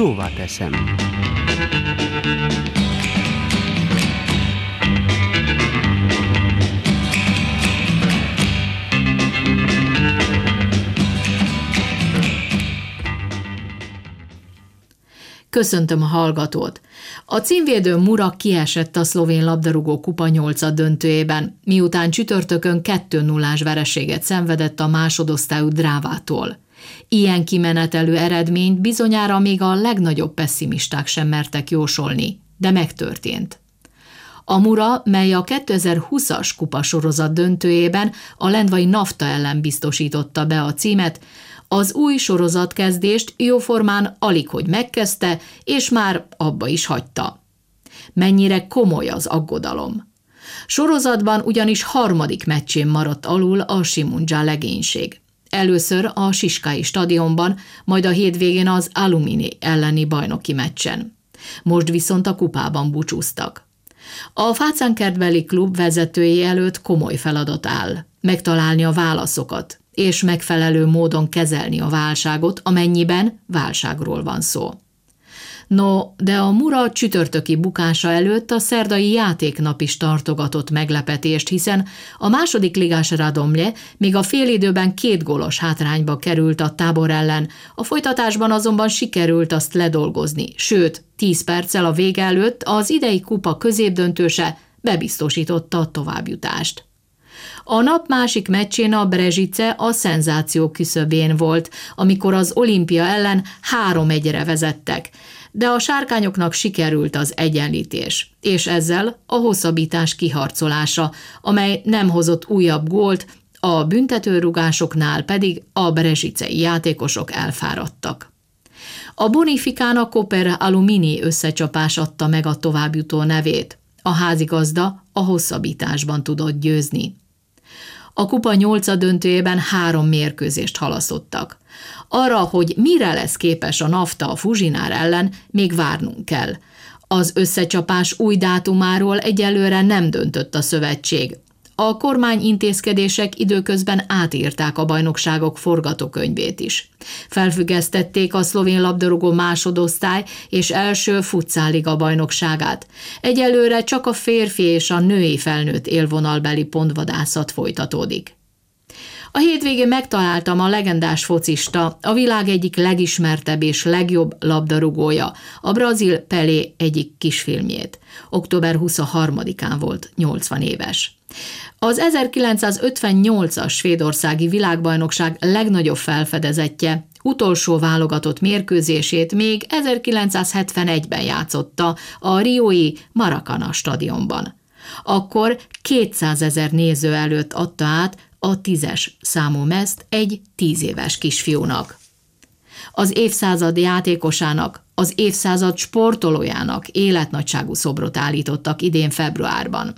Szóval teszem. Köszöntöm a hallgatót! A címvédő Mura kiesett a szlovén labdarúgó kupa 8 döntőjében, miután csütörtökön 2 0 vereséget szenvedett a másodosztályú Drávától. Ilyen kimenetelő eredményt bizonyára még a legnagyobb pessimisták sem mertek jósolni, de megtörtént. A Mura, mely a 2020-as kupasorozat döntőjében a Lendvai Nafta ellen biztosította be a címet, az új sorozatkezdést jóformán alig hogy megkezdte, és már abba is hagyta. Mennyire komoly az aggodalom. Sorozatban ugyanis harmadik meccsén maradt alul a Simundzsá legénység. Először a Siskai stadionban, majd a hétvégén az Alumini elleni bajnoki meccsen. Most viszont a kupában búcsúztak. A Fácánkertbeli klub vezetői előtt komoly feladat áll. Megtalálni a válaszokat, és megfelelő módon kezelni a válságot, amennyiben válságról van szó. No, de a Mura csütörtöki bukása előtt a szerdai játéknap is tartogatott meglepetést, hiszen a második ligás Radomlje még a félidőben két gólos hátrányba került a tábor ellen, a folytatásban azonban sikerült azt ledolgozni, sőt, tíz perccel a vége előtt az idei kupa középdöntőse bebiztosította a továbbjutást. A nap másik meccsén a Brezsice a szenzáció küszöbén volt, amikor az olimpia ellen három egyre vezettek, de a sárkányoknak sikerült az egyenlítés, és ezzel a hosszabbítás kiharcolása, amely nem hozott újabb gólt, a büntetőrugásoknál pedig a brezsicei játékosok elfáradtak. A Bonifikán a Koper Alumini összecsapás adta meg a továbbjutó nevét. A házigazda a hosszabbításban tudott győzni. A kupa nyolca döntőjében három mérkőzést halasztottak. Arra, hogy mire lesz képes a NAFTA a Fuzsinár ellen, még várnunk kell. Az összecsapás új dátumáról egyelőre nem döntött a szövetség. A kormány intézkedések időközben átírták a bajnokságok forgatókönyvét is. Felfüggesztették a szlovén labdarúgó másodosztály és első futszáliga bajnokságát. Egyelőre csak a férfi és a női felnőtt élvonalbeli pontvadászat folytatódik. A hétvégén megtaláltam a legendás focista, a világ egyik legismertebb és legjobb labdarúgója, a brazil Pelé egyik kisfilmjét. Október 23-án volt 80 éves. Az 1958-as svédországi világbajnokság legnagyobb felfedezetje, utolsó válogatott mérkőzését még 1971-ben játszotta a Rioi Maracana stadionban. Akkor 200 ezer néző előtt adta át a tízes számú mezt egy tíz éves kisfiúnak. Az évszázad játékosának, az évszázad sportolójának életnagyságú szobrot állítottak idén februárban.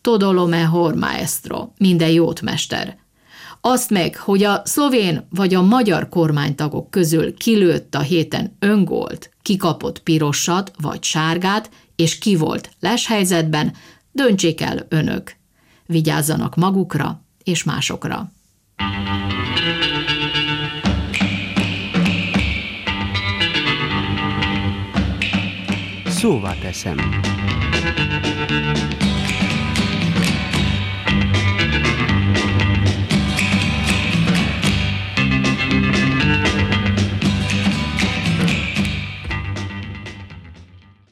Todo mejor maestro, minden jót mester. Azt meg, hogy a szlovén vagy a magyar kormánytagok közül kilőtt a héten öngolt, kikapott pirosat vagy sárgát, és ki volt leshelyzetben, döntsék el önök. Vigyázzanak magukra és másokra. Szóval teszem.